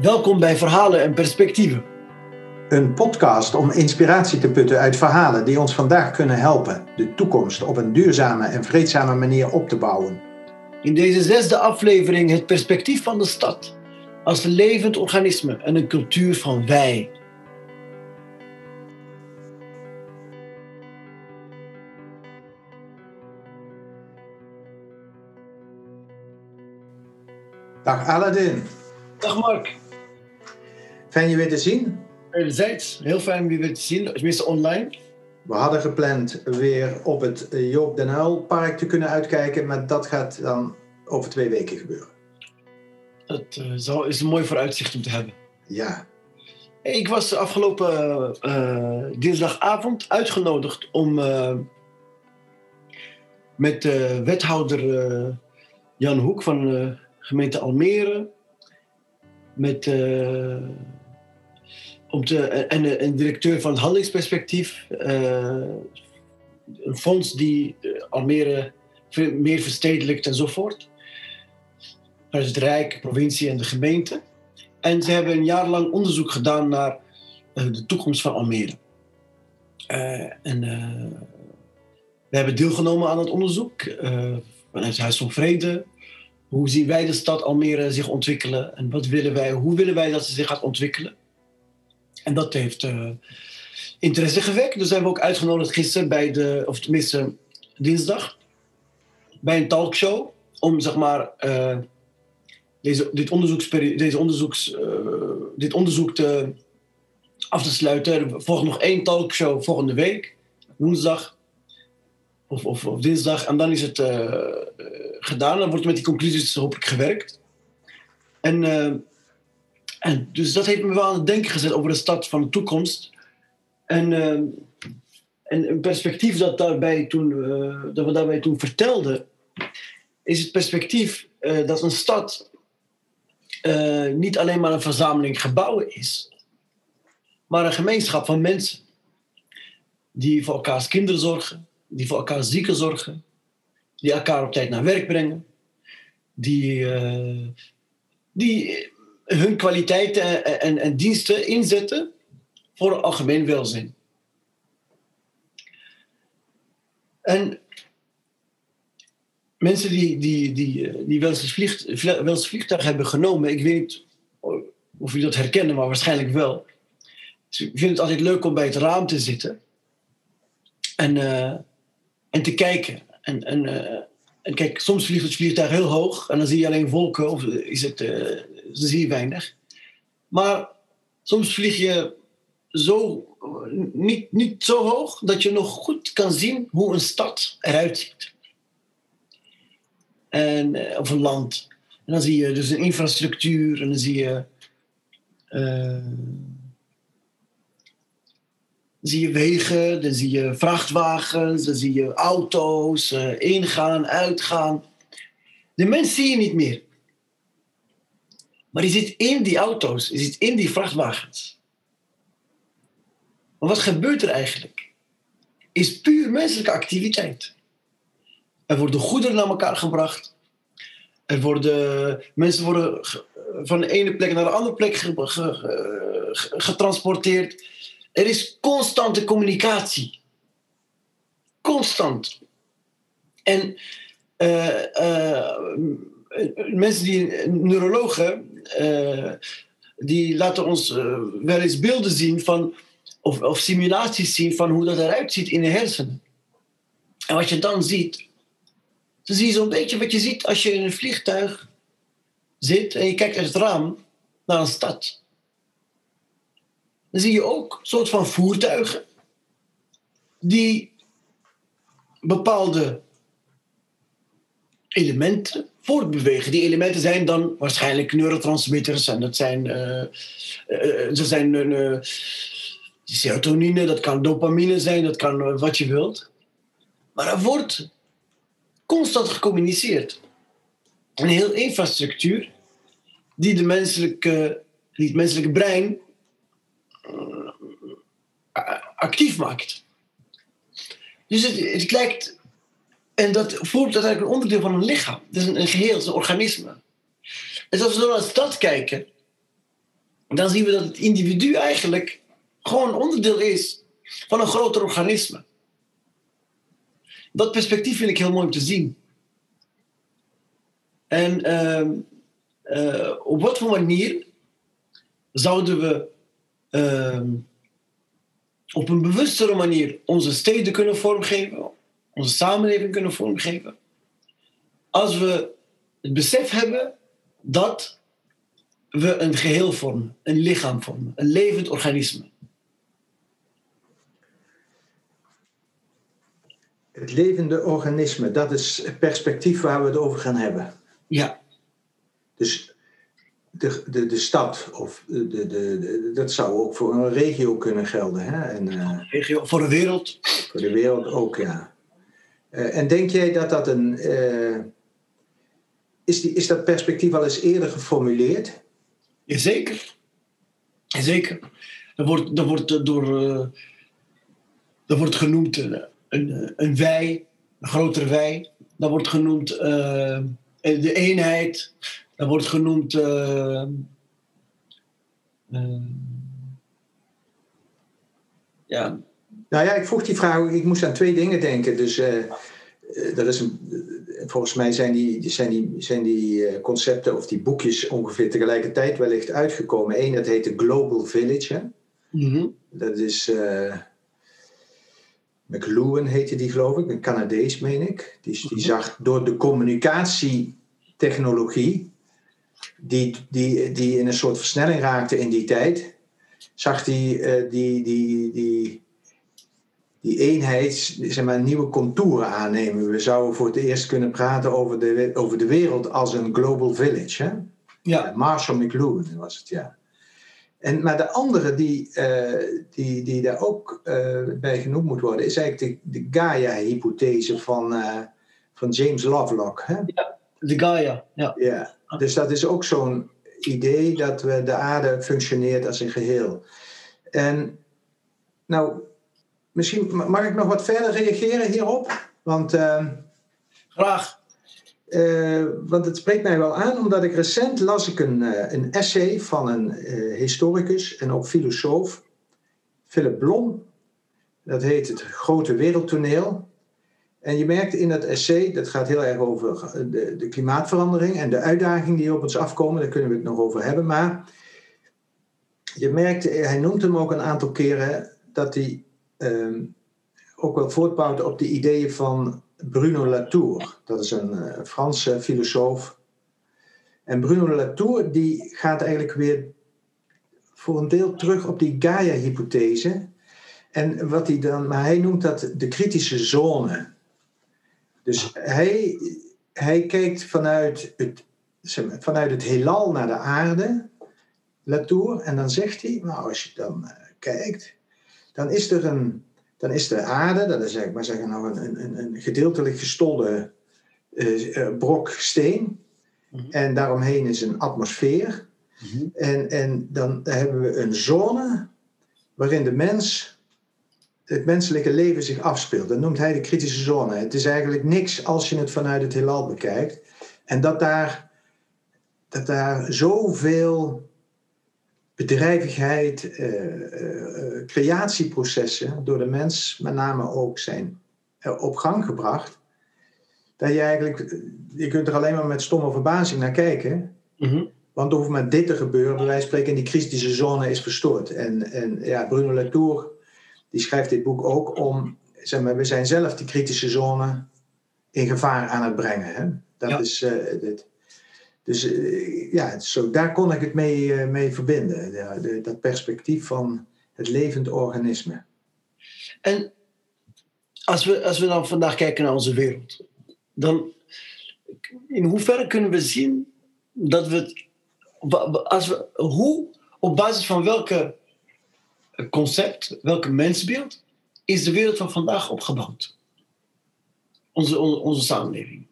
Welkom bij Verhalen en Perspectieven. Een podcast om inspiratie te putten uit verhalen die ons vandaag kunnen helpen de toekomst op een duurzame en vreedzame manier op te bouwen. In deze zesde aflevering het perspectief van de stad als een levend organisme en een cultuur van wij. Dag Aladdin. Dag Mark. Fijn je weer te zien. Wederzijds, heel fijn om je weer te zien, tenminste online. We hadden gepland weer op het Joop den Uyl park te kunnen uitkijken, maar dat gaat dan over twee weken gebeuren. Dat uh, zal, is een mooi vooruitzicht om te hebben. Ja. Ik was afgelopen uh, dinsdagavond uitgenodigd om uh, met wethouder Jan Hoek van de gemeente Almere, met en een directeur van het handelingsperspectief, een fonds die Almere meer verstedelijkt enzovoort vanuit het Rijk, provincie en de gemeente. En ze hebben een jaar lang onderzoek gedaan naar uh, de toekomst van Almere. Uh, en uh, we hebben deelgenomen aan het onderzoek vanuit het Huis van Vrede. Hoe zien wij de stad Almere zich ontwikkelen en wat willen wij, hoe willen wij dat ze zich gaat ontwikkelen? En dat heeft interesse gewekt. Dus zijn we ook uitgenodigd gisteren bij de, of tenminste dinsdag, bij een talkshow om zeg maar deze, dit, deze onderzoeks, uh, dit onderzoek te, af te sluiten. Er volgt nog één talkshow volgende week, woensdag of, of, dinsdag. En dan is het gedaan. Dan wordt met die conclusies hopelijk gewerkt. En, dus dat heeft me wel aan het denken gezet over de stad van de toekomst. En, en een perspectief dat, daarbij toen, dat we daarbij toen vertelden, is het perspectief dat een stad uh, niet alleen maar een verzameling gebouwen is, maar een gemeenschap van mensen die voor elkaars kinderen zorgen, die voor elkaar zieken zorgen, die elkaar op tijd naar werk brengen, die, die hun kwaliteiten en, en, en, diensten inzetten voor algemeen welzijn. En mensen die, die, die, eh, die wel, eens eens vliegtuig hebben genomen, ik weet niet of jullie dat herkennen, maar waarschijnlijk wel. ik vind het altijd leuk om bij het raam te zitten en, uh, en te kijken. En, uh, en kijk, soms vliegt het vliegtuig heel hoog en dan zie je alleen wolken of is het, je weinig. Maar soms vlieg je zo, niet, niet zo hoog dat je nog goed kan zien hoe een stad eruit ziet en, eh, of een land. En dan zie je dus een infrastructuur en dan zie je. Uh, zie je wegen, dan zie je vrachtwagens, dan zie je auto's, uh, ingaan, uitgaan. De mens zie je niet meer. Maar die zit in die auto's, die zit in die vrachtwagens. Maar wat gebeurt er eigenlijk? Is puur menselijke activiteit. Er worden goederen naar elkaar gebracht. Er worden, mensen worden van de ene plek naar de andere plek getransporteerd. Er is constante communicatie. Constant. En uh, uh, mensen die, neurologen, uh, die laten ons wel eens beelden zien van, of, of simulaties zien van hoe dat eruit ziet in de hersenen. En wat je dan ziet, dan zie je zo'n beetje wat je ziet als je in een vliegtuig zit en je kijkt uit het raam naar een stad. Dan zie je ook een soort van voertuigen die bepaalde elementen voortbewegen. Die elementen zijn dan waarschijnlijk neurotransmitters en dat zijn, uh, zijn serotonine, dat kan dopamine zijn, dat kan wat je wilt. Maar er wordt constant gecommuniceerd. Een heel infrastructuur die, de menselijke, die het menselijke brein actief maakt. Dus het, het lijkt, en dat vormt eigenlijk een onderdeel van een lichaam. Het is een, een geheel, het is een organisme. En als we door naar de stad kijken, dan zien we dat het individu eigenlijk gewoon onderdeel is van een groter organisme. Dat perspectief vind ik heel mooi om te zien. En ehm, eh, op wat voor manier zouden we ehm, op een bewustere manier onze steden kunnen vormgeven, onze samenleving kunnen vormgeven, als we het besef hebben dat we een geheel vormen, een lichaam vormen, een levend organisme. Het levende organisme, dat is het perspectief waar we het over gaan hebben. Ja. Dus de, de, de stad, of de, de, de, dat zou ook voor een regio kunnen gelden. Hè? En, uh, regio, voor de wereld. Voor de wereld ook, ja. Uh, en denk jij dat dat een. Uh, is, die, is dat perspectief al eens eerder geformuleerd? Jazeker. Jazeker. Er wordt, er wordt door. er wordt genoemd een, een, wij, een grotere wij. Dat wordt genoemd de eenheid. Dat wordt genoemd. Uh, uh, ja. Nou ja, ik vroeg die vraag. Ik moest aan twee dingen denken. Dus uh, er is een, volgens mij zijn die, zijn die, zijn die concepten of die boekjes ongeveer tegelijkertijd wellicht uitgekomen. Eén, dat heet de Global Village. Hè? Mm -hmm. Dat is. McLuhan heette die, geloof ik, een Canadees, meen ik. Die, die zag door de communicatietechnologie die, die, die in een soort versnelling raakte in die tijd, zag die, uh, die, die, die, die eenheid zeg maar, nieuwe contouren aannemen. We zouden voor het eerst kunnen praten over de, over de wereld als een global village. Hè? Ja. Marshall McLuhan was het, ja. En, maar de andere die, uh, die, die daar ook uh, bij genoemd moet worden, is eigenlijk de, de Gaia-hypothese van, uh, van James Lovelock. Hè? Ja, de Gaia, ja. ja. Dus dat is ook zo'n idee dat we de aarde functioneert als een geheel. En nou, misschien mag ik nog wat verder reageren hierop? Want, uh, Graag. Uh, want het spreekt mij wel aan, omdat ik recent las ik een, uh, een essay van een uh, historicus en ook filosoof, Philip Blom. Dat heet Het Grote Wereldtoneel. En je merkt in dat essay, dat gaat heel erg over de, de klimaatverandering en de uitdagingen die op ons afkomen, daar kunnen we het nog over hebben. Maar je merkt, hij noemt hem ook een aantal keren, dat hij um, ook wel voortbouwt op de ideeën van Bruno Latour. Dat is een uh, Franse filosoof. En Bruno Latour die gaat eigenlijk weer voor een deel terug op die Gaia-hypothese. En wat hij dan, maar hij noemt dat de kritische zone. Dus hij, hij kijkt vanuit het, vanuit het heelal naar de aarde, Latour, en dan zegt hij, nou als je dan uh, kijkt, dan is er een, dan is de aarde, dat is zeg maar zeggen, nou een, een, een gedeeltelijk gestolde uh, brok steen, mm-hmm. en daaromheen is een atmosfeer, mm-hmm. en, en dan hebben we een zone waarin de mens het menselijke leven zich afspeelt. Dat noemt hij de kritische zone. Het is eigenlijk niks als je het vanuit het heelal bekijkt. En dat daar, dat daar zoveel bedrijvigheid, uh, uh, creatieprocessen door de mens met name ook zijn op gang gebracht. Dat je eigenlijk, je kunt er alleen maar met stomme verbazing naar kijken. Mm-hmm. Want er hoeft maar dit te gebeuren, bij wijze van spreken, en die kritische zone is verstoord. En, en ja, Bruno Latour die schrijft dit boek ook om, zeg maar, we zijn zelf die kritische zone in gevaar aan het brengen. Hè? Dat Ja. is uh, dit. Dus uh, ja, zo, daar kon ik het mee, uh, mee verbinden. Dat perspectief van het levend organisme. En als we, als we dan vandaag kijken naar onze wereld, dan in hoeverre kunnen we zien dat we, als we hoe, op basis van welke concept, welk mensbeeld, is de wereld van vandaag opgebouwd? Onze, onze samenleving.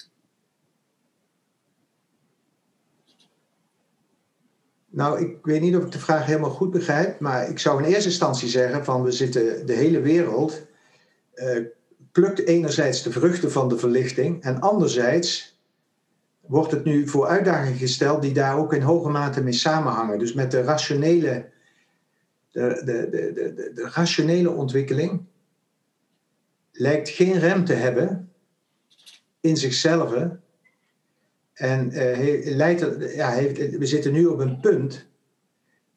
Nou, ik weet niet of ik de vraag helemaal goed begrijp, maar ik zou in eerste instantie zeggen van we zitten de hele wereld eh, plukt enerzijds de vruchten van de verlichting en anderzijds wordt het nu voor uitdagingen gesteld die daar ook in hoge mate mee samenhangen. Dus met de rationele, de, de, de, de, de rationele ontwikkeling lijkt geen rem te hebben in zichzelf. En uh, leidt, ja, heeft, we zitten nu op een punt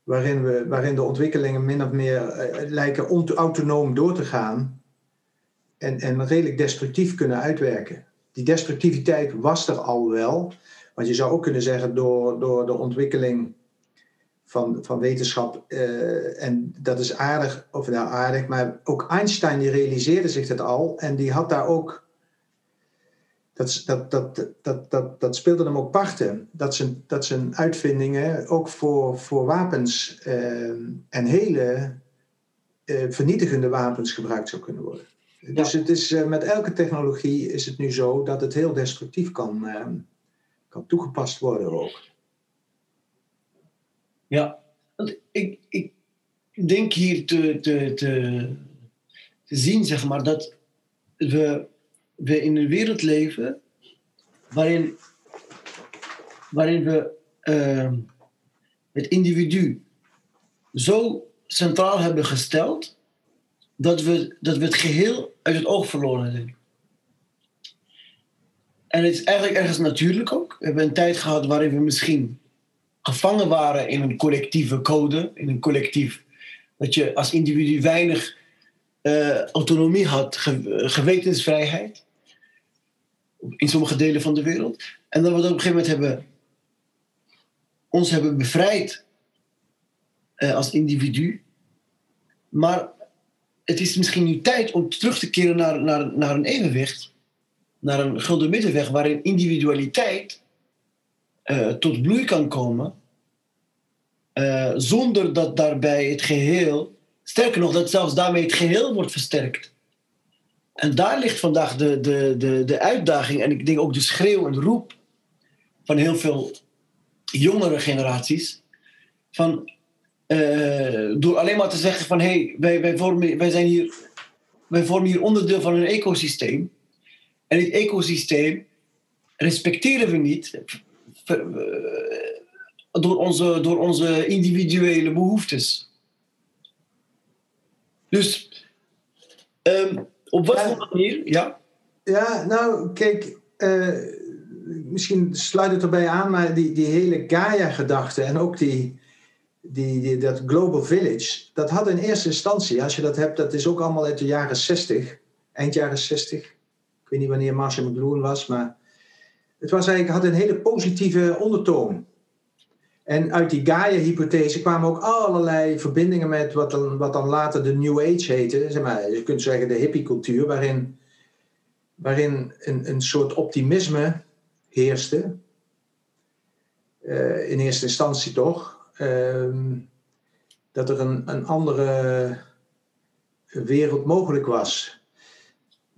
waarin, we, waarin de ontwikkelingen min of meer uh, lijken autonoom door te gaan en, en redelijk destructief kunnen uitwerken. Die destructiviteit was er al wel, want je zou ook kunnen zeggen door, door de ontwikkeling van, van wetenschap, uh, en dat is aardig, of nou aardig, maar ook Einstein die realiseerde zich dat al en die had daar ook dat, dat, dat, dat, dat, dat speelde hem ook parten. Dat zijn, dat zijn uitvindingen ook voor, voor wapens uh, en hele uh, vernietigende wapens gebruikt zou kunnen worden. Dus het is, uh, met elke technologie is het nu zo dat het heel destructief kan, ehm, kan toegepast worden ook. Ja, want ik, ik denk hier te, te, te, te zien, zeg maar, dat we we in een wereld leven waarin, waarin we uh, het individu zo centraal hebben gesteld dat we, dat we het geheel uit het oog verloren hebben. En het is eigenlijk ergens natuurlijk ook. We hebben een tijd gehad waarin we misschien gevangen waren in een collectieve code, in een collectief. Dat je als individu weinig uh, autonomie had, gewetensvrijheid in sommige delen van de wereld. En dat we op een gegeven moment hebben, ons hebben bevrijd uh, als individu. Maar het is misschien nu tijd om terug te keren naar, naar, naar een evenwicht. Naar een gulden middenweg waarin individualiteit uh, tot bloei kan komen. Uh, zonder dat daarbij het geheel, sterker nog, dat zelfs daarmee het geheel wordt versterkt. En daar ligt vandaag de, de, de, de uitdaging en ik denk ook de schreeuw en roep van heel veel jongere generaties. Van, uh, door alleen maar te zeggen van hé, hey, wij, wij, vormen, wij, zijn hier, wij vormen hier onderdeel van een ecosysteem. En dit ecosysteem respecteren we niet eh, door onze, door onze individuele behoeftes. Dus um, op wat voor manier? Ja. Ja, nou, kijk, uh, misschien sluit het erbij aan, maar die, die hele Gaia-gedachte en ook die, die, die, dat Global Village, dat had in eerste instantie, als je dat hebt, dat is ook allemaal uit de jaren 60, eind jaren 60. Ik weet niet wanneer Marshall McLuhan was, maar het was eigenlijk, had een hele positieve ondertoon. En uit die Gaia-hypothese kwamen ook allerlei verbindingen met wat dan, wat dan later de New Age heette. Zeg maar, je kunt zeggen de hippie-cultuur, waarin, waarin een, een soort optimisme heerste. Uh, in eerste instantie toch. Uh, dat er een, een andere wereld mogelijk was.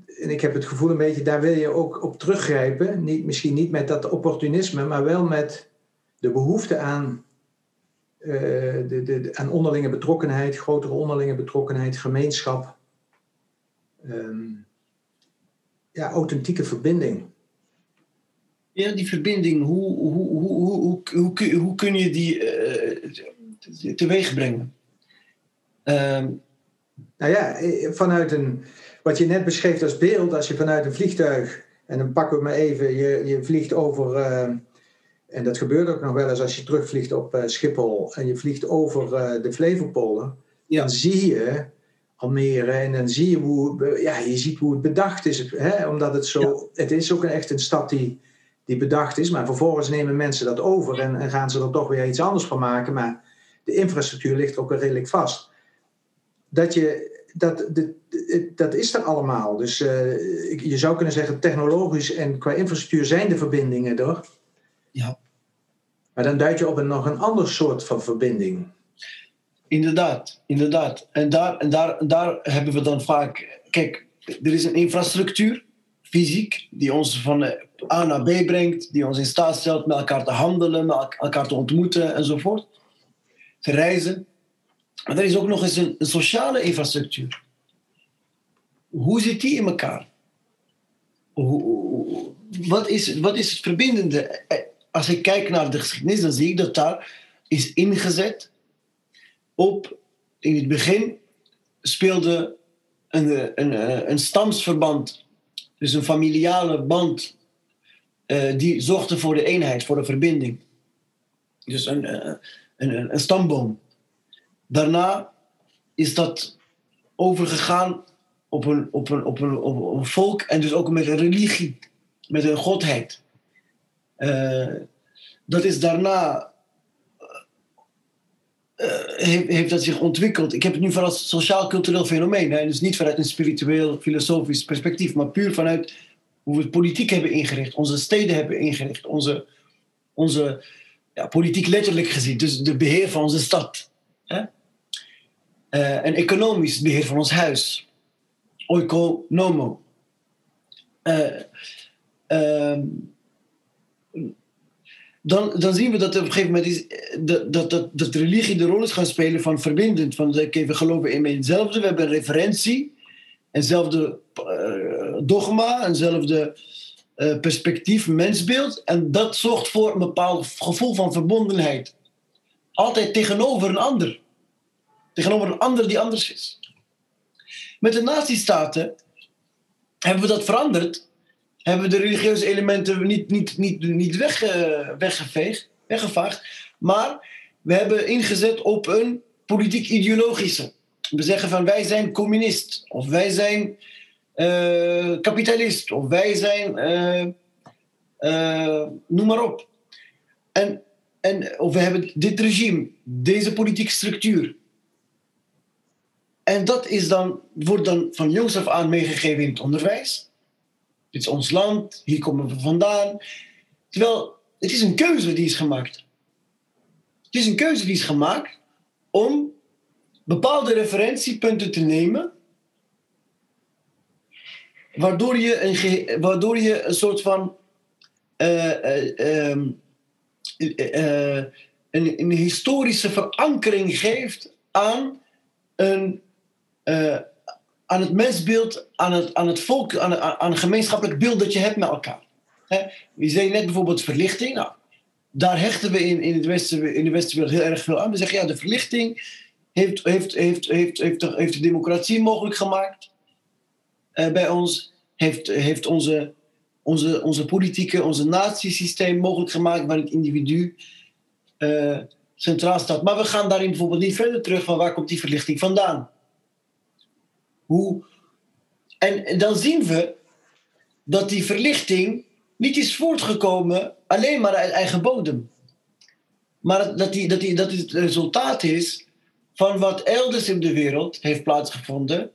En ik heb het gevoel een beetje, daar wil je ook op teruggrijpen. Niet, misschien niet met dat opportunisme, maar wel met de behoefte aan, uh, de, de, aan onderlinge betrokkenheid, grotere onderlinge betrokkenheid, gemeenschap. Um, ja, authentieke verbinding. Ja, die verbinding, hoe, hoe, hoe, hoe, hoe, hoe, hoe kun je die uh, teweeg brengen? Um, nou ja, eh, vanuit een, wat je net beschreef als beeld, als je vanuit een vliegtuig, en dan pakken we maar even, je, je vliegt over, uh, en dat gebeurt ook nog wel eens als je terugvliegt op uh, Schiphol en je vliegt over uh, de Flevopolen. Ja. Dan zie je Almere en dan zie je hoe, ja, je ziet hoe het bedacht is. Hè? Omdat het zo, ja. het is ook echt een stad die, die bedacht is. Maar vervolgens nemen mensen dat over en, en, gaan ze er toch weer iets anders van maken. Maar de infrastructuur ligt ook redelijk vast. Dat, je, dat, de, dat is er allemaal. Dus uh, je zou kunnen zeggen, technologisch en qua infrastructuur zijn de verbindingen er. Ja. Maar dan duid je op een, nog een ander soort van verbinding. Inderdaad, inderdaad. En daar, en daar, daar hebben we dan vaak. Kijk, er is een infrastructuur, fysiek, die ons van A naar B brengt, die ons in staat stelt met elkaar te handelen, met elkaar te ontmoeten enzovoort. Te reizen. Maar er is ook nog eens een, een sociale infrastructuur. Hoe zit die in elkaar? Hoe, wat, is, wat is het verbindende? Eh, als ik kijk naar de geschiedenis, dan zie ik dat daar is ingezet op, in het begin speelde een, een, een stamsverband, dus een familiale band, uh, die zorgde voor de eenheid, voor de verbinding. Dus een, uh, een, een stamboom. Daarna is dat overgegaan op een, op, een, op, een, op een volk en dus ook met een religie, met een godheid. Uh, dat is daarna uh, heeft, heeft, dat zich ontwikkeld. Ik heb het nu van als sociaal-cultureel fenomeen. Dus niet vanuit een spiritueel, filosofisch perspectief, maar puur vanuit hoe we politiek hebben ingericht, onze steden hebben ingericht, onze, onze ja, politiek letterlijk gezien, dus de beheer van onze stad. Hè? En economisch beheer van ons huis. Oikonomo. Uh, dan, dan zien we dat op een gegeven moment is, dat, dat, dat, religie de rol is gaan spelen van verbindend. Van we geloven in hetzelfde, we hebben referentie, eenzelfde uh, dogma, eenzelfde uh, perspectief, mensbeeld. En dat zorgt voor een bepaald gevoel van verbondenheid. Altijd tegenover een ander. Tegenover een ander die anders is. Met de nazistaten hebben we dat veranderd hebben de religieuze elementen niet, niet, niet, niet weg, weggeveegd, weggevaagd. Maar we hebben ingezet op een politiek-ideologische. We zeggen van wij zijn communist, of wij zijn uh, kapitalist, of wij zijn, uh, noem maar op. En, en, of we hebben dit regime, deze politieke structuur. En dat is dan, wordt dan van jongs af aan meegegeven in het onderwijs. Dit is ons land, hier komen we vandaan. Terwijl het is een keuze die is gemaakt. Het is een keuze die is gemaakt om bepaalde referentiepunten te nemen, waardoor je een, waardoor je een soort van uh, uh, um, uh, een, een, historische verankering geeft aan een aan het mensbeeld, aan het, aan het volk, aan, aan een gemeenschappelijk beeld dat je hebt met elkaar. He, je zei net bijvoorbeeld verlichting. Nou, daar hechten we in, in, het westen, in de westenwereld heel erg veel aan. We zeggen ja, de verlichting heeft, heeft, heeft, heeft, heeft, de, heeft de democratie mogelijk gemaakt uh, bij ons. Heeft, heeft onze, onze, onze politieke, onze natiesysteem mogelijk gemaakt waar het individu uh, centraal staat. Maar we gaan daarin bijvoorbeeld niet verder terug van waar komt die verlichting vandaan. Hoe... En dan zien we dat die verlichting niet is voortgekomen alleen maar uit eigen bodem. Maar dat, die, dat, die, dat het resultaat is van wat elders in de wereld heeft plaatsgevonden.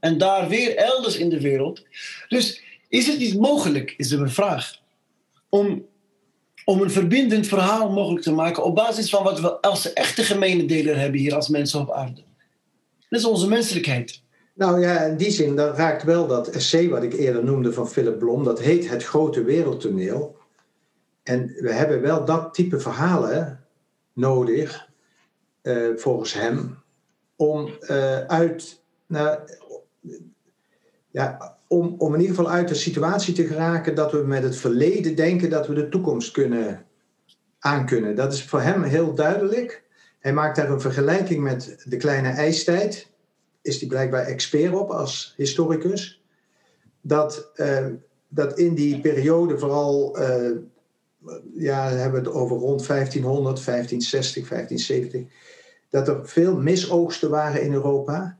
En daar weer elders in de wereld. Dus is het niet mogelijk, is een vraag, om, om een verbindend verhaal mogelijk te maken op basis van wat we als echte gemene deler hebben hier als mensen op aarde. Dat is onze menselijkheid. Nou ja, in die zin, dan raakt wel dat essay wat ik eerder noemde van Philip Blom, dat heet Het Grote Wereldtoneel. En we hebben wel dat type verhalen nodig, uh, volgens hem, om uh, uit, ja, om, om in ieder geval uit de situatie te geraken dat we met het verleden denken dat we de toekomst kunnen aankunnen. Dat is voor hem heel duidelijk. Hij maakt daar een vergelijking met de kleine ijstijd is hij blijkbaar expert op als historicus. Dat, uh, dat in die periode vooral, uh, ja, hebben we het over rond 1500, 1560, 1570, dat er veel misoogsten waren in Europa.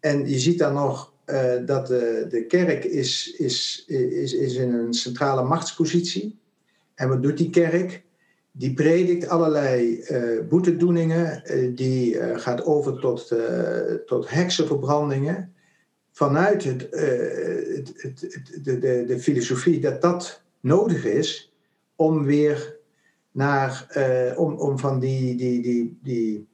En je ziet dan nog uh, dat de, de kerk is, is, is, is in een centrale machtspositie. En wat doet die kerk? Die predikt allerlei uh, boetedoeningen, uh, die uh, gaat over tot, tot heksenverbrandingen. Vanuit het, het, het, de, de, de, filosofie dat dat nodig is om weer naar, om, om van die, die, die, die,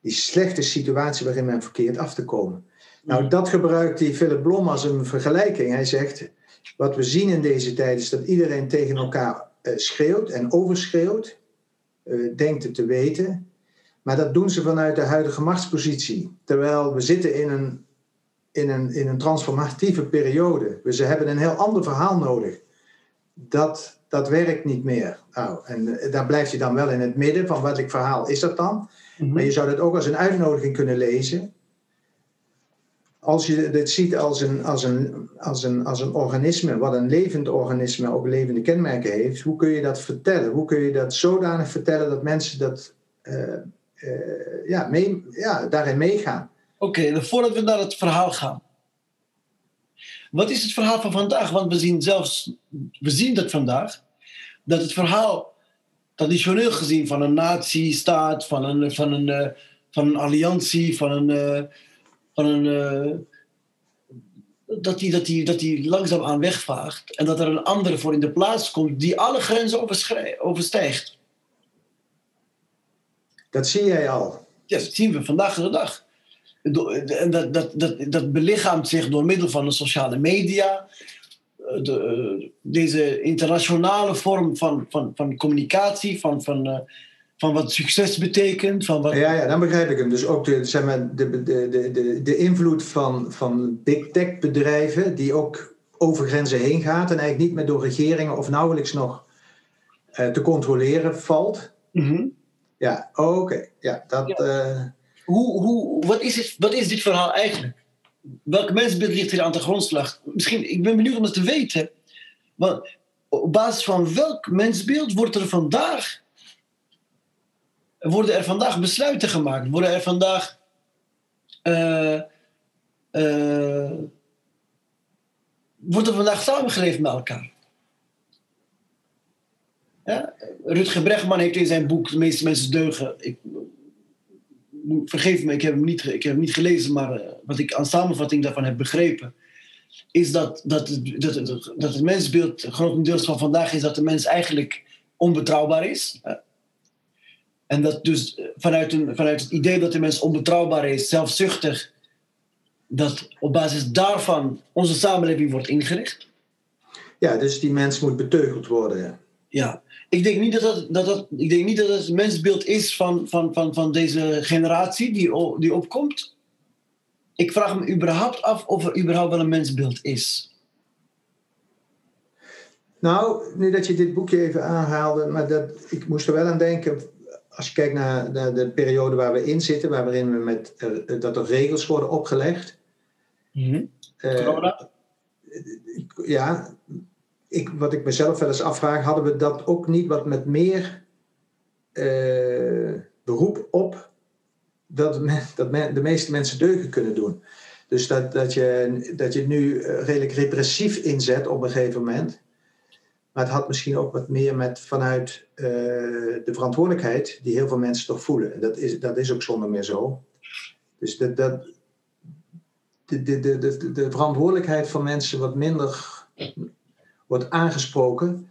die slechte situatie waarin men verkeert af te komen. Nou, mm. dat gebruikt die Philip Blom als een vergelijking. Hij zegt, wat we zien in deze tijd is dat iedereen tegen elkaar eh, schreeuwt en overschreeuwt, eh, denkt het te weten. Maar dat doen ze vanuit de huidige machtspositie. Terwijl we zitten in een, in een, in een transformatieve periode. Dus ze hebben een heel ander verhaal nodig. dat, dat werkt niet meer. Nou, en eh, daar blijf je dan wel in het midden van welk verhaal is dat dan? Mhm. Maar je zou dat ook als een uitnodiging kunnen lezen. Als je dit ziet als een, als, een, als, een, als een organisme, wat een levend organisme ook levende kenmerken heeft, hoe kun je dat vertellen? Hoe kun je dat zodanig vertellen dat mensen dat, eh, eh, ja, mee, ja, daarin meegaan? Oké, voordat we naar het verhaal gaan. Wat is het verhaal van vandaag? Want we zien zelfs, we zien dat vandaag, dat het verhaal traditioneel gezien van een natie-staat, van een, van een, eh, van een alliantie, van een, van een eh, dat die, dat, die, dat die langzaamaan wegvaagt en dat er een andere voor in de plaats komt die alle grenzen overstijgt. Dat zie jij al. Ja, dat zien we vandaag de dag. En dat, dat, dat, dat belichaamt zich door middel van de sociale media. eh, De, eh, deze internationale vorm van, van, van communicatie, van, van, van wat succes betekent. Van wat, Ja, ja, dan begrijp ik hem. Dus ook de, zeg maar, de, de, de, de, de invloed van, van big tech bedrijven, die ook over grenzen heen gaat en eigenlijk niet meer door regeringen of nauwelijks nog eh, te controleren valt. Mhm. Ja, oké. Ja, dat. Ja. eh, hoe, hoe, wat, is het, wat is dit verhaal eigenlijk? Welk mensbeeld ligt hier aan de grondslag? Misschien, ik ben benieuwd om het te weten. Want op basis van welk mensbeeld wordt er vandaag... Worden er vandaag besluiten gemaakt? Worden er vandaag... eh, wordt er vandaag samengeleefd met elkaar? Ja? Rutger Bregman heeft in zijn boek De meeste mensen deugen... Ik, vergeef me, ik heb hem niet, ik heb hem niet gelezen, maar eh, wat ik aan samenvatting daarvan heb begrepen, is dat, dat, dat, dat het mensbeeld grotendeels van vandaag is dat de mens eigenlijk onbetrouwbaar is. En dat dus eh, vanuit, een, vanuit het idee dat de mens onbetrouwbaar is, zelfzuchtig, dat op basis daarvan onze samenleving wordt ingericht. ja, dus die mens moet beteugeld worden. Ja, ik denk niet dat dat, dat, dat, ik denk niet dat het het mensbeeld is van, van, van, van deze generatie die, die opkomt. Ik vraag me überhaupt af of er überhaupt wel een mensbeeld is. Nou, nu dat je dit boekje even aanhaalde, maar dat, ik moest er wel aan denken. Als je kijkt naar, naar de periode waar we in zitten, waarin we met, eh, dat er regels worden opgelegd. Eh, Corona? ja, ik, wat ik mezelf wel eens afvraag, hadden we dat ook niet wat met meer eh, beroep op dat, men- dat men, de meeste mensen deugen kunnen doen. Dus dat, dat, je, dat je het nu eh, redelijk repressief inzet op een gegeven moment. Maar het had misschien ook wat meer met vanuit eh, de verantwoordelijkheid die heel veel mensen toch voelen. En dat is, dat is ook zonder meer zo. Dus dat, dat, de, de, de, de, de verantwoordelijkheid van mensen wat minder wordt aangesproken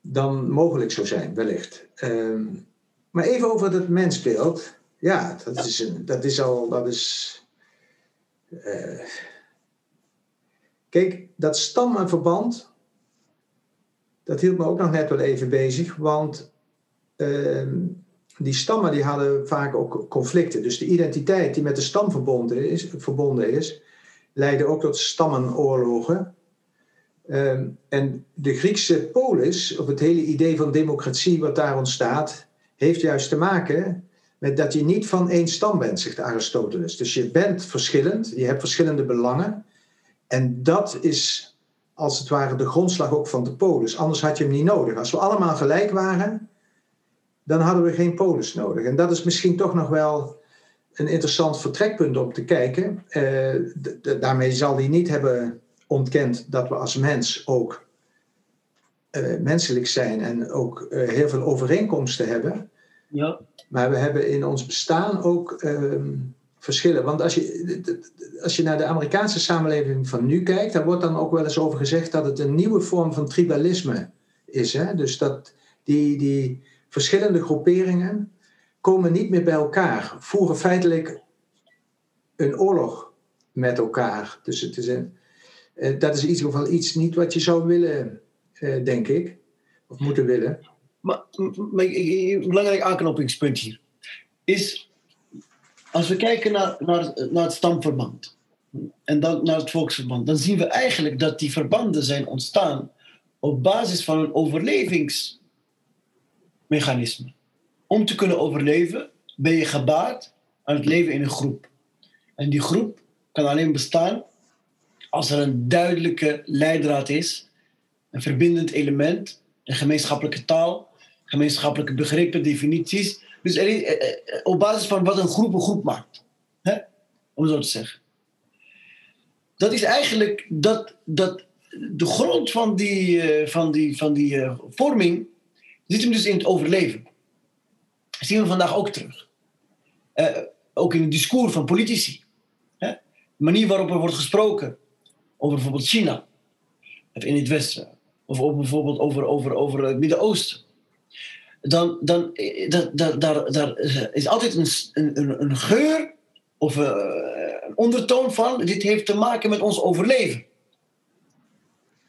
dan mogelijk zou zijn, wellicht. Ehm, maar even over het mensbeeld. Ja, dat is, een, dat is al. Dat is, eh, kijk, dat stammenverband. Dat hield me ook nog net wel even bezig, want ehm, die stammen die hadden vaak ook conflicten. Dus de identiteit die met de stam verbonden is, verbonden is leidde ook tot stammenoorlogen. Ehm, en de Griekse polis, of het hele idee van democratie wat daar ontstaat, heeft juist te maken met dat je niet van één stam bent, zegt Aristoteles. Dus je bent verschillend, je hebt verschillende belangen. En dat is als het ware de grondslag ook van de polis. Anders had je hem niet nodig. Als we allemaal gelijk waren, dan hadden we geen polis nodig. En dat is misschien toch nog wel een interessant vertrekpunt om te kijken. Eh, daarmee zal hij niet hebben ontkend dat we als mens ook eh, menselijk zijn en ook eh, heel veel overeenkomsten hebben. Ja. Maar we hebben in ons bestaan ook ehm, verschillen. Want als je, als je naar de Amerikaanse samenleving van nu kijkt, daar wordt dan ook wel eens over gezegd dat het een nieuwe vorm van tribalisme is. Hè? Dus dat die, die verschillende groeperingen komen niet meer bij elkaar, voeren feitelijk een oorlog met elkaar. Dus eh, dat is in ieder geval iets niet wat je zou willen, eh, denk ik, of moeten willen. Maar, maar een belangrijk aanknopingspunt hier is, als we kijken naar, naar, naar het stamverband en dan naar het volksverband, dan zien we eigenlijk dat die verbanden zijn ontstaan op basis van een overlevingsmechanisme. Om te kunnen overleven ben je gebaat aan het leven in een groep. En die groep kan alleen bestaan als er een duidelijke leidraad is, een verbindend element, een gemeenschappelijke taal, gemeenschappelijke begrippen, definities. Dus is, eh, eh, op basis van wat een groep een groep maakt. Hè? Om zo te zeggen. Dat is eigenlijk dat, dat de grond van die, eh, van die, van die vorming zit hem dus in het overleven. Dat zien we vandaag ook terug. ook in het discours van politici. Hè? De manier waarop er wordt gesproken over bijvoorbeeld China. Of in het Westen. Of bijvoorbeeld over, over, over het Midden-Oosten dan, dan dat, dat, daar, daar is altijd een, een, een geur of eh, een ondertoon van, dit heeft te maken met ons overleven.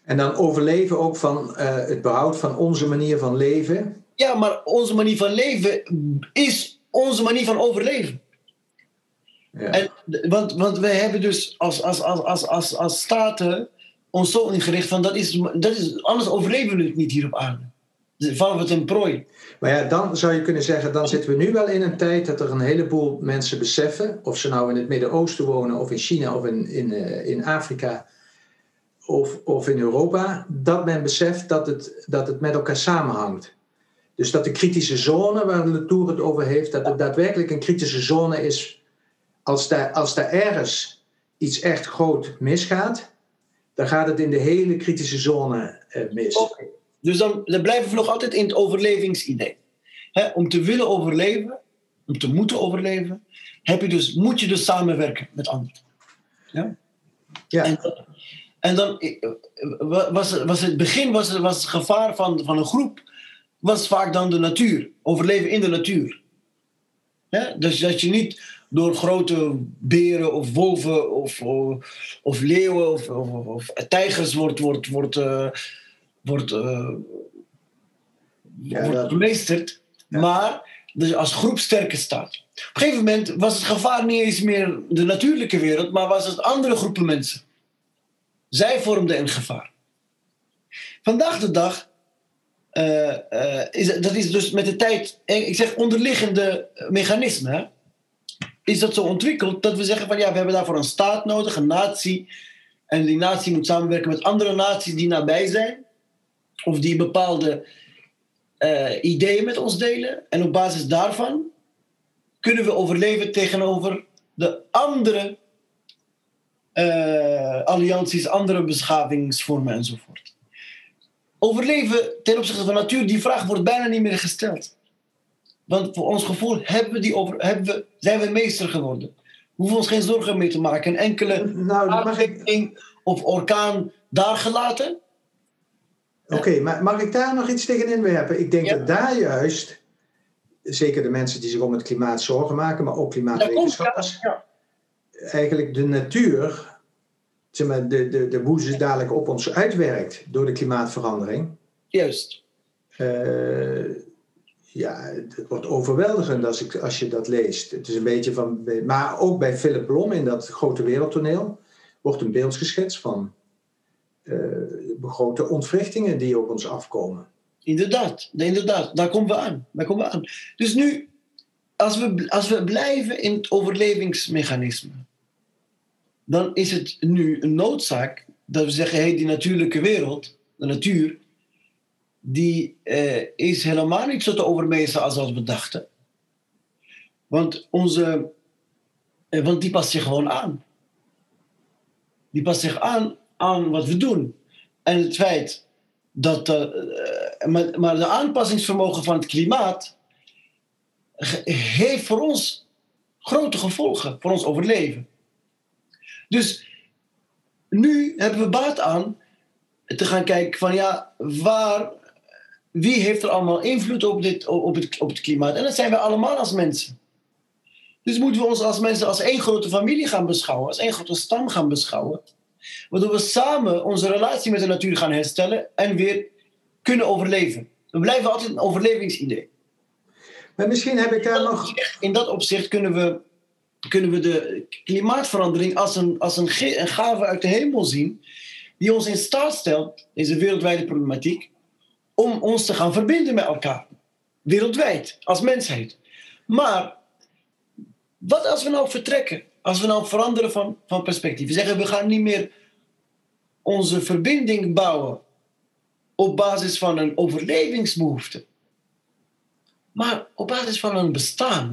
En dan overleven ook van uh, het behoud van onze manier van leven. Ja, maar onze manier van leven is onze manier van overleven. Ja. En, want, want wij hebben dus als, als, als, als, als, als staten ons zo ingericht van dat is, dat is, anders overleven we het niet hier op aarde vallen we ten prooi. Maar ja, dan zou je kunnen zeggen, dan zitten we nu wel in een tijd dat er een heleboel mensen beseffen, of ze nou in het Midden-Oosten wonen, of in China, of in, in, uh, in Afrika, of, of in Europa, dat men beseft dat het, dat het met elkaar samenhangt. Dus dat de kritische zone waar de Tour het over heeft, dat het daadwerkelijk een kritische zone is als daar, als daar ergens iets echt groot misgaat, dan gaat het in de hele kritische zone uh, mis. Dus dan, dan blijven we nog altijd in het overlevingsidee. om te willen overleven, om te moeten overleven, heb je dus, moet je dus samenwerken met anderen. Ja? ja. En, en dan eh, was, was het begin was, was het gevaar van, van een groep was vaak dan de natuur. Overleven in de natuur. Ja? Dus dat je niet door grote beren of wolven of, of, of leeuwen of, of, of, tijgers wordt, wordt, wordt, uh, wordt, uh, wordt maar dus als groep sterker staat. Op een gegeven moment was het gevaar niet eens meer de natuurlijke wereld, maar was het andere groepen mensen. Zij vormden een gevaar. Vandaag de dag uh, uh, is dat is dus met de tijd, ik zeg onderliggende mechanismen, is dat zo ontwikkeld dat we zeggen van ja, we hebben daarvoor een staat nodig, een natie. En die natie moet samenwerken met andere naties die nabij zijn of die bepaalde uh, ideeën met ons delen. En op basis daarvan kunnen we overleven tegenover de andere uh, allianties, andere beschavingsvormen enzovoort. Overleven ten opzichte van natuur, die vraag wordt bijna niet meer gesteld. Want voor ons gevoel hebben we die over, hebben we, zijn we meester geworden. We hoeven ons geen zorgen mee te maken. Een enkele nou, of orkaan daar gelaten Oké, maar mag ik daar nog iets tegen inwerpen? Ik denk dat daar juist, zeker de mensen die zich om het klimaat zorgen maken, maar ook klimaatwetenschappers, ja. eigenlijk de natuur, zeg maar, de, de, de boeze dadelijk op ons uitwerkt door de klimaatverandering. Juist. Uh, ja, het wordt overweldigend als, ik, als je dat leest. Het is een beetje van. Maar ook bij Philip Blom in dat grote wereldtoneel wordt een beeld geschetst van uh, grote ontwrichtingen die op ons afkomen. Inderdaad, inderdaad, daar komen we aan. Daar komen we aan. Dus nu, als we, als we blijven in het overlevingsmechanisme, dan is het nu een noodzaak dat we zeggen: hey, die natuurlijke wereld, de natuur, die uh, is helemaal niet zo te overmeesteren als we dachten. Want, onze, uh, want die past zich gewoon aan. Die past zich aan aan wat we doen. En het feit dat. Uh, maar, de aanpassingsvermogen van het klimaat. heeft voor ons grote gevolgen voor ons overleven. Dus nu hebben we baat aan te gaan kijken van ja, waar, wie heeft er allemaal invloed op, dit, op, het, op het klimaat? En dat zijn wij allemaal als mensen. Dus moeten we ons als mensen als één grote familie gaan beschouwen, als één grote stam gaan beschouwen. Waardoor we samen onze relatie met de natuur gaan herstellen en weer kunnen overleven. We blijven altijd een overlevingsidee. Maar misschien heb ik daar nog. In dat opzicht kunnen we, kunnen we de klimaatverandering als, een, als een, een gave uit de hemel zien. die ons in staat stelt, deze wereldwijde problematiek, om ons te gaan verbinden met elkaar. Wereldwijd, als mensheid. Maar wat als we nou vertrekken? Als we nou veranderen van, van perspectief. We zeggen we gaan niet meer onze verbinding bouwen op basis van een overlevingsbehoefte. Maar op basis van een bestaan.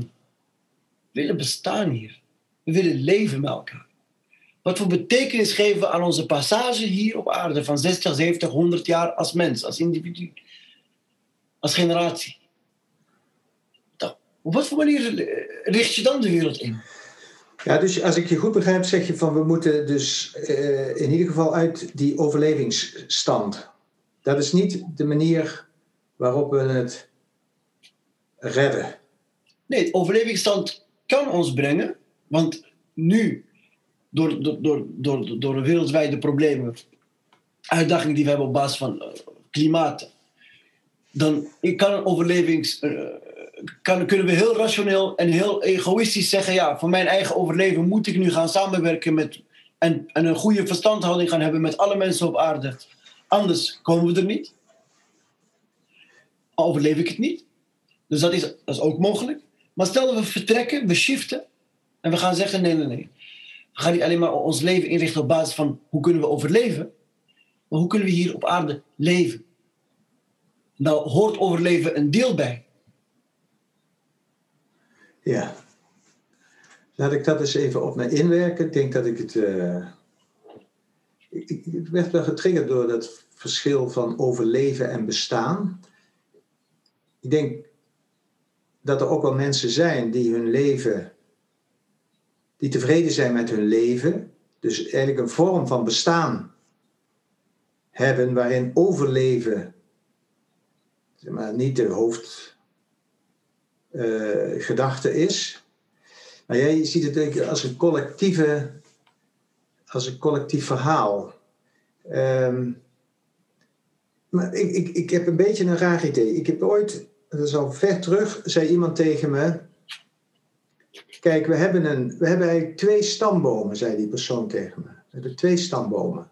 We willen bestaan hier. We willen leven met elkaar. Wat voor betekenis geven we aan onze passage hier op aarde van 60, 70, 100 jaar als mens, als individu, als generatie? Op wat voor manier richt je dan de wereld in? Ja, dus als ik je goed begrijp, zeg je van we moeten dus uh, in ieder geval uit die overlevingsstand. Dat is niet de manier waarop we het redden. Nee, overlevingsstand kan ons brengen, want nu, door, door, door, door, door de wereldwijde problemen, uitdagingen die we hebben op basis van uh, klimaat, dan kan een overlevings. Uh, kan, kunnen we heel rationeel en heel egoïstisch zeggen: ja, voor mijn eigen overleven moet ik nu gaan samenwerken met. En, en een goede verstandhouding gaan hebben met alle mensen op aarde. Anders komen we er niet. Overleef ik het niet. Dus dat is, dat is ook mogelijk. Maar stel dat we vertrekken, we shiften. En we gaan zeggen: nee, nee, nee. We gaan niet alleen maar ons leven inrichten op basis van hoe kunnen we overleven. Maar hoe kunnen we hier op aarde leven? Nou hoort overleven een deel bij. Ja. Laat ik dat eens even op me inwerken. Ik denk dat ik het. Ik, ik, werd wel getriggerd door dat verschil van overleven en bestaan. Ik denk dat er ook wel mensen zijn die hun leven. die tevreden zijn met hun leven. Dus eigenlijk een vorm van bestaan hebben waarin overleven zeg maar, niet de hoofd uh, gedachte is. Maar jij ziet het denk ik als een collectieve, als een collectief verhaal. Um, maar ik, ik, ik heb een beetje een raar idee. Ik heb ooit, dat is al ver terug, zei iemand tegen me. Kijk, we hebben, een, we hebben eigenlijk twee stambomen, zei die persoon tegen me. We hebben twee stambomen.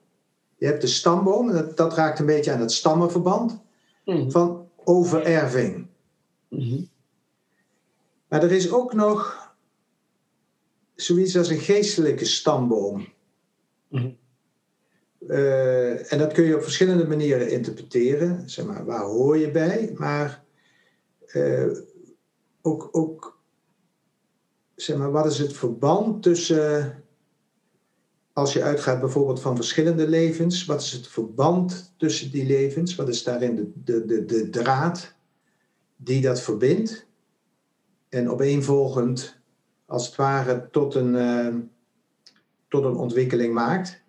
Je hebt de stamboom, dat, dat raakt een beetje aan het stammenverband, mm. van overerving. Mm maar er is ook nog zoiets als een geestelijke stamboom. Mhm. Eh, en dat kun je op verschillende manieren interpreteren. Zeg maar, waar hoor je bij? Maar uh, ook, ook zeg maar, wat is het verband tussen, als je uitgaat bijvoorbeeld van verschillende levens, wat is het verband tussen die levens? Wat is daarin de, de, de, de draad die dat verbindt? En opeenvolgend als het ware tot een, uh, tot een ontwikkeling maakt.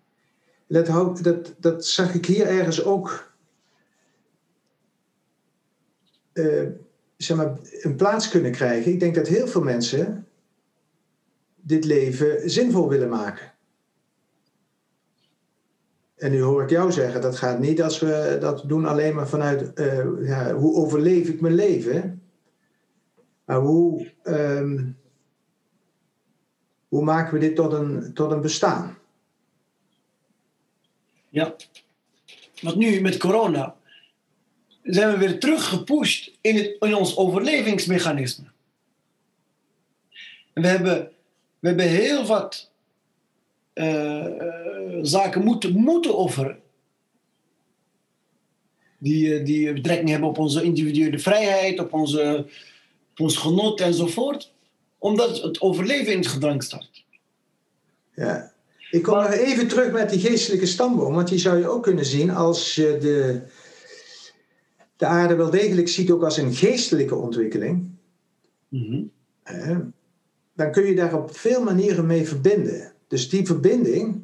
Dat, dat, dat zag ik hier ergens ook uh, zeg maar, een plaats kunnen krijgen. Ik denk dat heel veel mensen dit leven zinvol willen maken. En nu hoor ik jou zeggen, dat gaat niet als we dat doen alleen maar vanuit uh, ja, hoe overleef ik mijn leven. Maar hoe, ehm, hoe maken we dit tot een, tot een bestaan? Ja, want nu met corona zijn we weer teruggepusht in, het, in ons overlevingsmechanisme. En we hebben, we hebben heel wat uh, zaken moeten, moeten offeren. Die, eh, die betrekking hebben op onze individuele vrijheid, op onze ons genot enzovoort, omdat het overleven in het gedrang staat. Ja, ik kom nog even terug met die geestelijke stamboom, want die zou je ook kunnen zien als je de, de aarde wel degelijk ziet ook als een geestelijke ontwikkeling. Mhm. dan kun je daar op veel manieren mee verbinden. Dus die verbinding,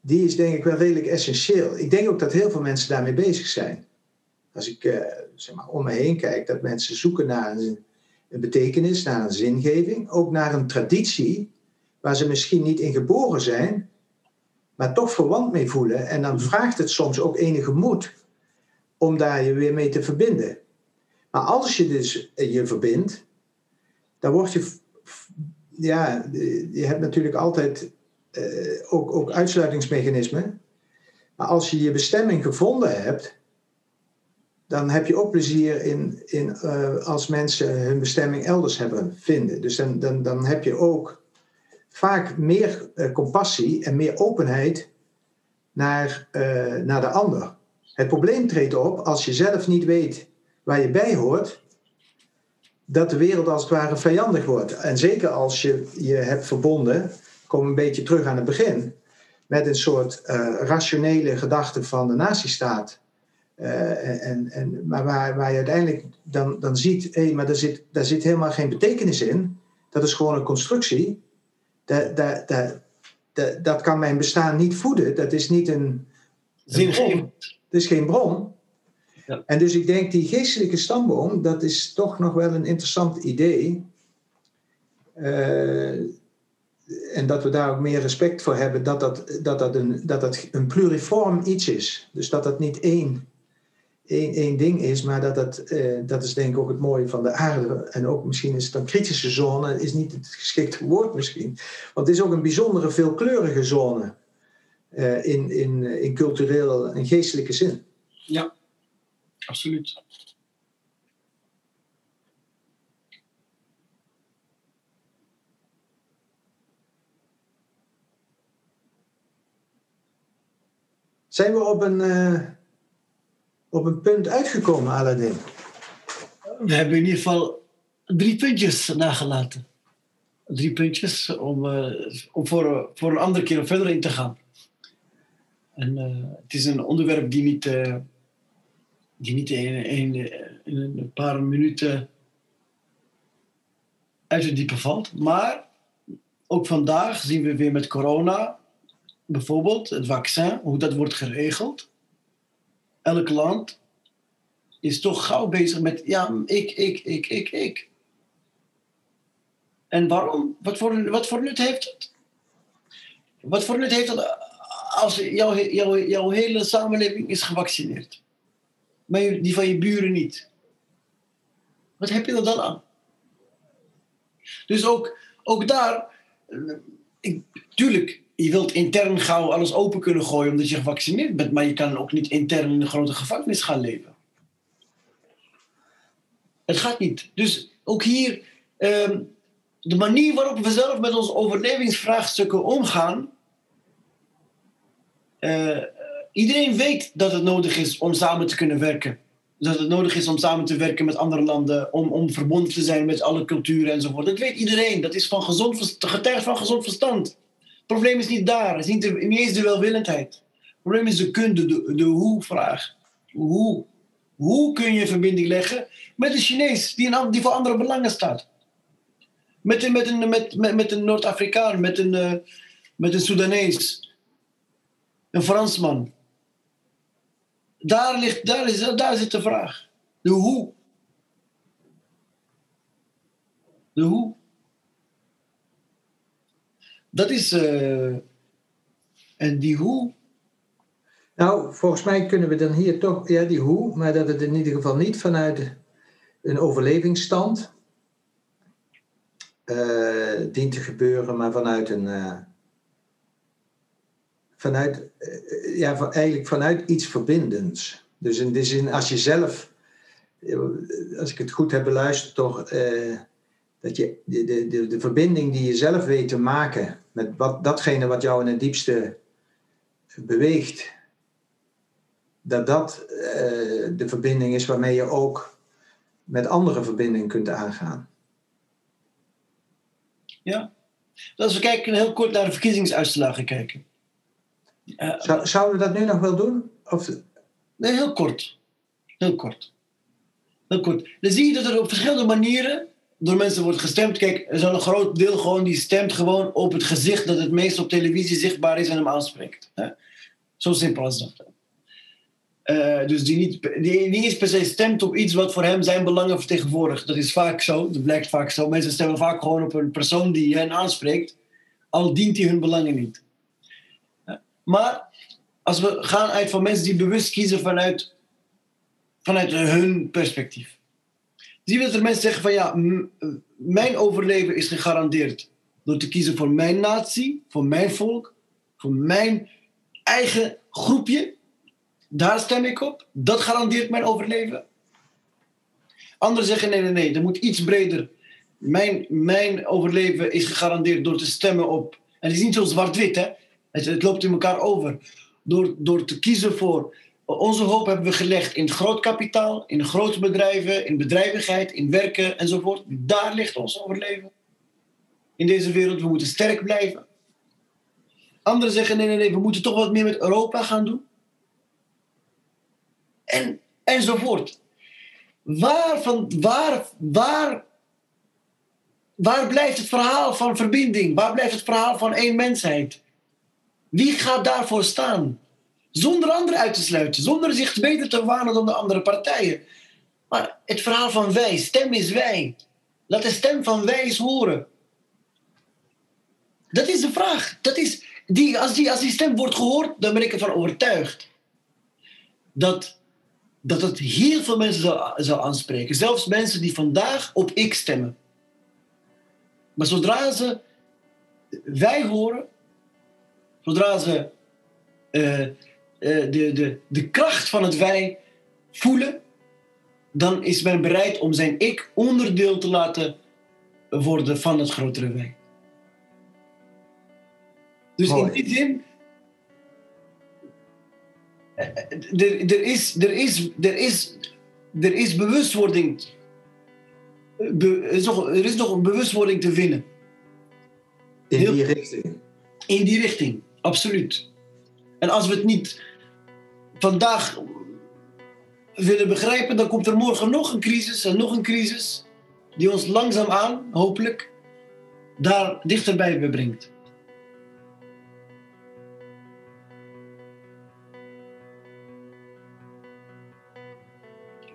die is denk ik wel redelijk essentieel. Ik denk ook dat heel veel mensen daarmee bezig zijn. Als ik uh, zeg maar, om me heen kijk, dat mensen zoeken naar een, betekenis, naar een zingeving, ook naar een traditie waar ze misschien niet in geboren zijn, maar toch verwant mee voelen. En dan vraagt het soms ook enige moed om daar je weer mee te verbinden. Maar als je dus je verbindt, dan word je, ja, je hebt natuurlijk altijd uh, ook, ook uitsluitingsmechanismen. Maar als je je bestemming gevonden hebt, dan heb je ook plezier in, in uh, als mensen hun bestemming elders hebben vinden. Dus dan, dan, dan heb je ook vaak meer uh, compassie en meer openheid naar, uh, naar de ander. Het probleem treedt op als je zelf niet weet waar je bij hoort, dat de wereld als het ware vijandig wordt. En zeker als je je hebt verbonden, kom een beetje terug aan het begin, met een soort rationele gedachte van de nazistaat uh, en, en, maar waar, waar je uiteindelijk dan, dan ziet, hé, hey, maar daar zit, daar zit helemaal geen betekenis in. Dat is gewoon een constructie. Dat, dat, dat, dat, dat kan mijn bestaan niet voeden. Dat is niet een, een bron. Het is geen bron. Ja. En dus ik denk, die geestelijke stamboom, dat is toch nog wel een interessant idee. Uh, en dat we daar ook meer respect voor hebben, dat dat, dat, dat, een, dat dat een pluriform iets is. Dus dat dat niet één één, één ding is, maar dat, dat, uh, dat is denk ik ook het mooie van de aarde. En ook misschien is het een kritische zone, is niet het geschikte woord misschien. Want het is ook een bijzondere veelkleurige zone uh, in, in, in cultureel en geestelijke zin. Ja, absoluut. Zijn we op een... Uh, op een punt uitgekomen, Aladdin? We hebben in ieder geval drie puntjes nagelaten. Drie puntjes om, uh, om voor, voor een andere keer verder in te gaan. En uh, het is een onderwerp die niet, uh, die niet in, in, in, een paar minuten uit het diepe valt. Maar ook vandaag zien we weer met corona, bijvoorbeeld het vaccin, hoe dat wordt geregeld elk land is toch gauw bezig met, ja, ik, ik, ik, ik, ik. En waarom? Wat voor, wat voor nut heeft het? Wat voor nut heeft het als jouw, jouw, jouw hele samenleving is gevaccineerd? Maar die van je buren niet. Wat heb je er dan aan? Dus ook, ook daar, eh, ik, tuurlijk, je wilt intern gauw alles open kunnen gooien omdat je gevaccineerd bent, maar je kan ook niet intern in een grote gevangenis gaan leven. Het gaat niet. Dus ook hier, ehm, de manier waarop we zelf met onze overlevingsvraagstukken omgaan. Uh, iedereen weet dat het nodig is om samen te kunnen werken. Dat het nodig is om samen te werken met andere landen, om, om verbonden te zijn met alle culturen enzovoort. Dat weet iedereen. Dat is van gezond, getuigd van gezond verstand. Probleem is niet daar. Het is niet, niet eens de welwillendheid. Het probleem is de kunde, de, hoe-vraag. Hoe? Hoe kun je verbinding leggen met een Chinees die, een, die voor andere belangen staat? Met een, met een, met, een Noord-Afrikaan, met een, uh, met een Soedanees, een Fransman. Daar, ligt, daar, is, daar zit de vraag. De hoe. De hoe. Dat is. Uh, en die hoe. Nou, volgens mij kunnen we dan hier toch. Ja, die hoe, maar dat het in ieder geval niet vanuit een overlevingsstand uh, dient te gebeuren, maar vanuit een. Uh, vanuit, ja, eigenlijk vanuit iets verbindends. Dus in die zin, als je zelf, als ik het goed heb beluisterd, toch dat je de, de, de, de verbinding die je zelf weet te maken met wat, datgene wat jou in het diepste beweegt, dat dat uh, de verbinding is waarmee je ook met andere verbindingen kunt aangaan. Ja. Als we kijken heel kort naar de verkiezingsuitslagen kijken. Uh, Zou, zouden we dat nu nog wel doen? Of... Nee, heel kort. Heel kort. Heel kort. Dan zie je dat er op verschillende manieren door mensen wordt gestemd. Kijk, er is een groot deel gewoon die stemt gewoon op het gezicht dat het meest op televisie zichtbaar is en hem aanspreekt. Hè? Zo simpel als dat. Uh, dus die niet, die niet per se stemt op iets wat voor hem zijn belangen vertegenwoordigt. Dat is vaak zo, dat blijkt vaak zo. Mensen stemmen vaak gewoon op een persoon die hen aanspreekt, al dient hij hun belangen niet. Maar als we gaan uit van mensen die bewust kiezen vanuit, vanuit hun perspectief dat er mensen zeggen van ja, mijn overleven is gegarandeerd door te kiezen voor mijn natie, voor mijn volk, voor mijn eigen groepje. Daar stem ik op. Dat garandeert mijn overleven. Anderen zeggen nee, nee, nee, er moet iets breder. Mijn, mijn overleven is gegarandeerd door te stemmen op. En het is niet zo zwart-wit, hè? Het, het loopt in elkaar over. Door, door te kiezen voor. Onze hoop hebben we gelegd in groot kapitaal, in grote bedrijven, in bedrijvigheid, in werken enzovoort. Daar ligt ons overleven. In deze wereld, we moeten sterk blijven. Anderen zeggen nee, nee, nee, we moeten toch wat meer met Europa gaan doen. En, enzovoort. Waar, van, waar, waar, waar blijft het verhaal van verbinding? Waar blijft het verhaal van één mensheid? Wie gaat daarvoor staan? Zonder anderen uit te sluiten, zonder zich beter te wanen dan de andere partijen. Maar het verhaal van wij, stem is wij. Laat de stem van wij eens horen. Dat is de vraag. Dat is, die, als, die, als die stem wordt gehoord, dan ben ik ervan overtuigd dat, dat het heel veel mensen zal, aanspreken. Zelfs mensen die vandaag op ik stemmen. Maar zodra ze wij horen, zodra ze uh, uh, de, de, de kracht van het wij voelen, dan is men bereid om zijn ik onderdeel te laten worden van het grotere wij. Dus in die zin. Er, er, is, er, is, er, is, er is bewustwording. er, is nog, er is nog een bewustwording te vinden. In die richting. In die richting, absoluut. En als we het niet vandaag willen begrijpen, dan komt er morgen nog een crisis en nog een crisis. Die ons langzaamaan, hopelijk, daar dichterbij brengt.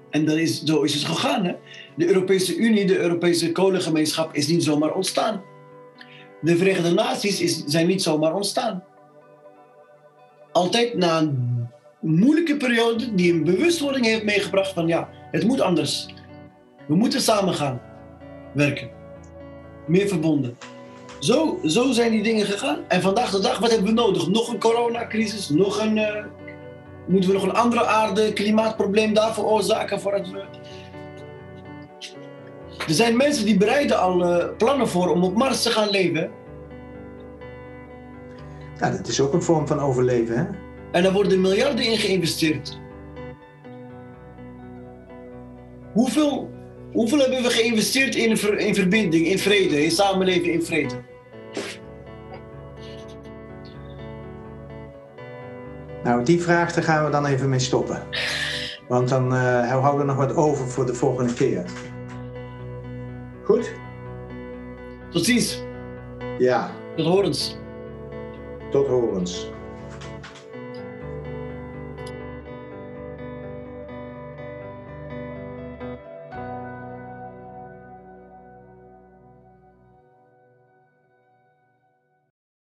En dat is, zo is het gegaan. Hè? De Europese Unie, de Europese kolengemeenschap is niet zomaar ontstaan. De Verenigde Naties is, zijn niet zomaar ontstaan. Altijd na een moeilijke periode die een bewustwording heeft meegebracht van ja, het moet anders. We moeten samen gaan werken. Meer verbonden. Zo, zo zijn die dingen gegaan. En vandaag de dag, wat hebben we nodig? Nog een coronacrisis, nog een uh, Moeten we nog een andere aarde klimaatprobleem daar veroorzaken voordat we... Er zijn mensen die bereiden al uh, plannen voor om op Mars te gaan leven. Ja, dat is ook een vorm van overleven, hè? En daar worden miljarden in geïnvesteerd. Hoeveel, hoeveel hebben we geïnvesteerd in, ver, in verbinding, in vrede, in samenleven, in vrede? Nou, die vraag daar gaan we dan even mee stoppen. Want dan uh, houden we nog wat over voor de volgende keer. Goed? Tot ziens. Ja. Tot horens. Tot horens.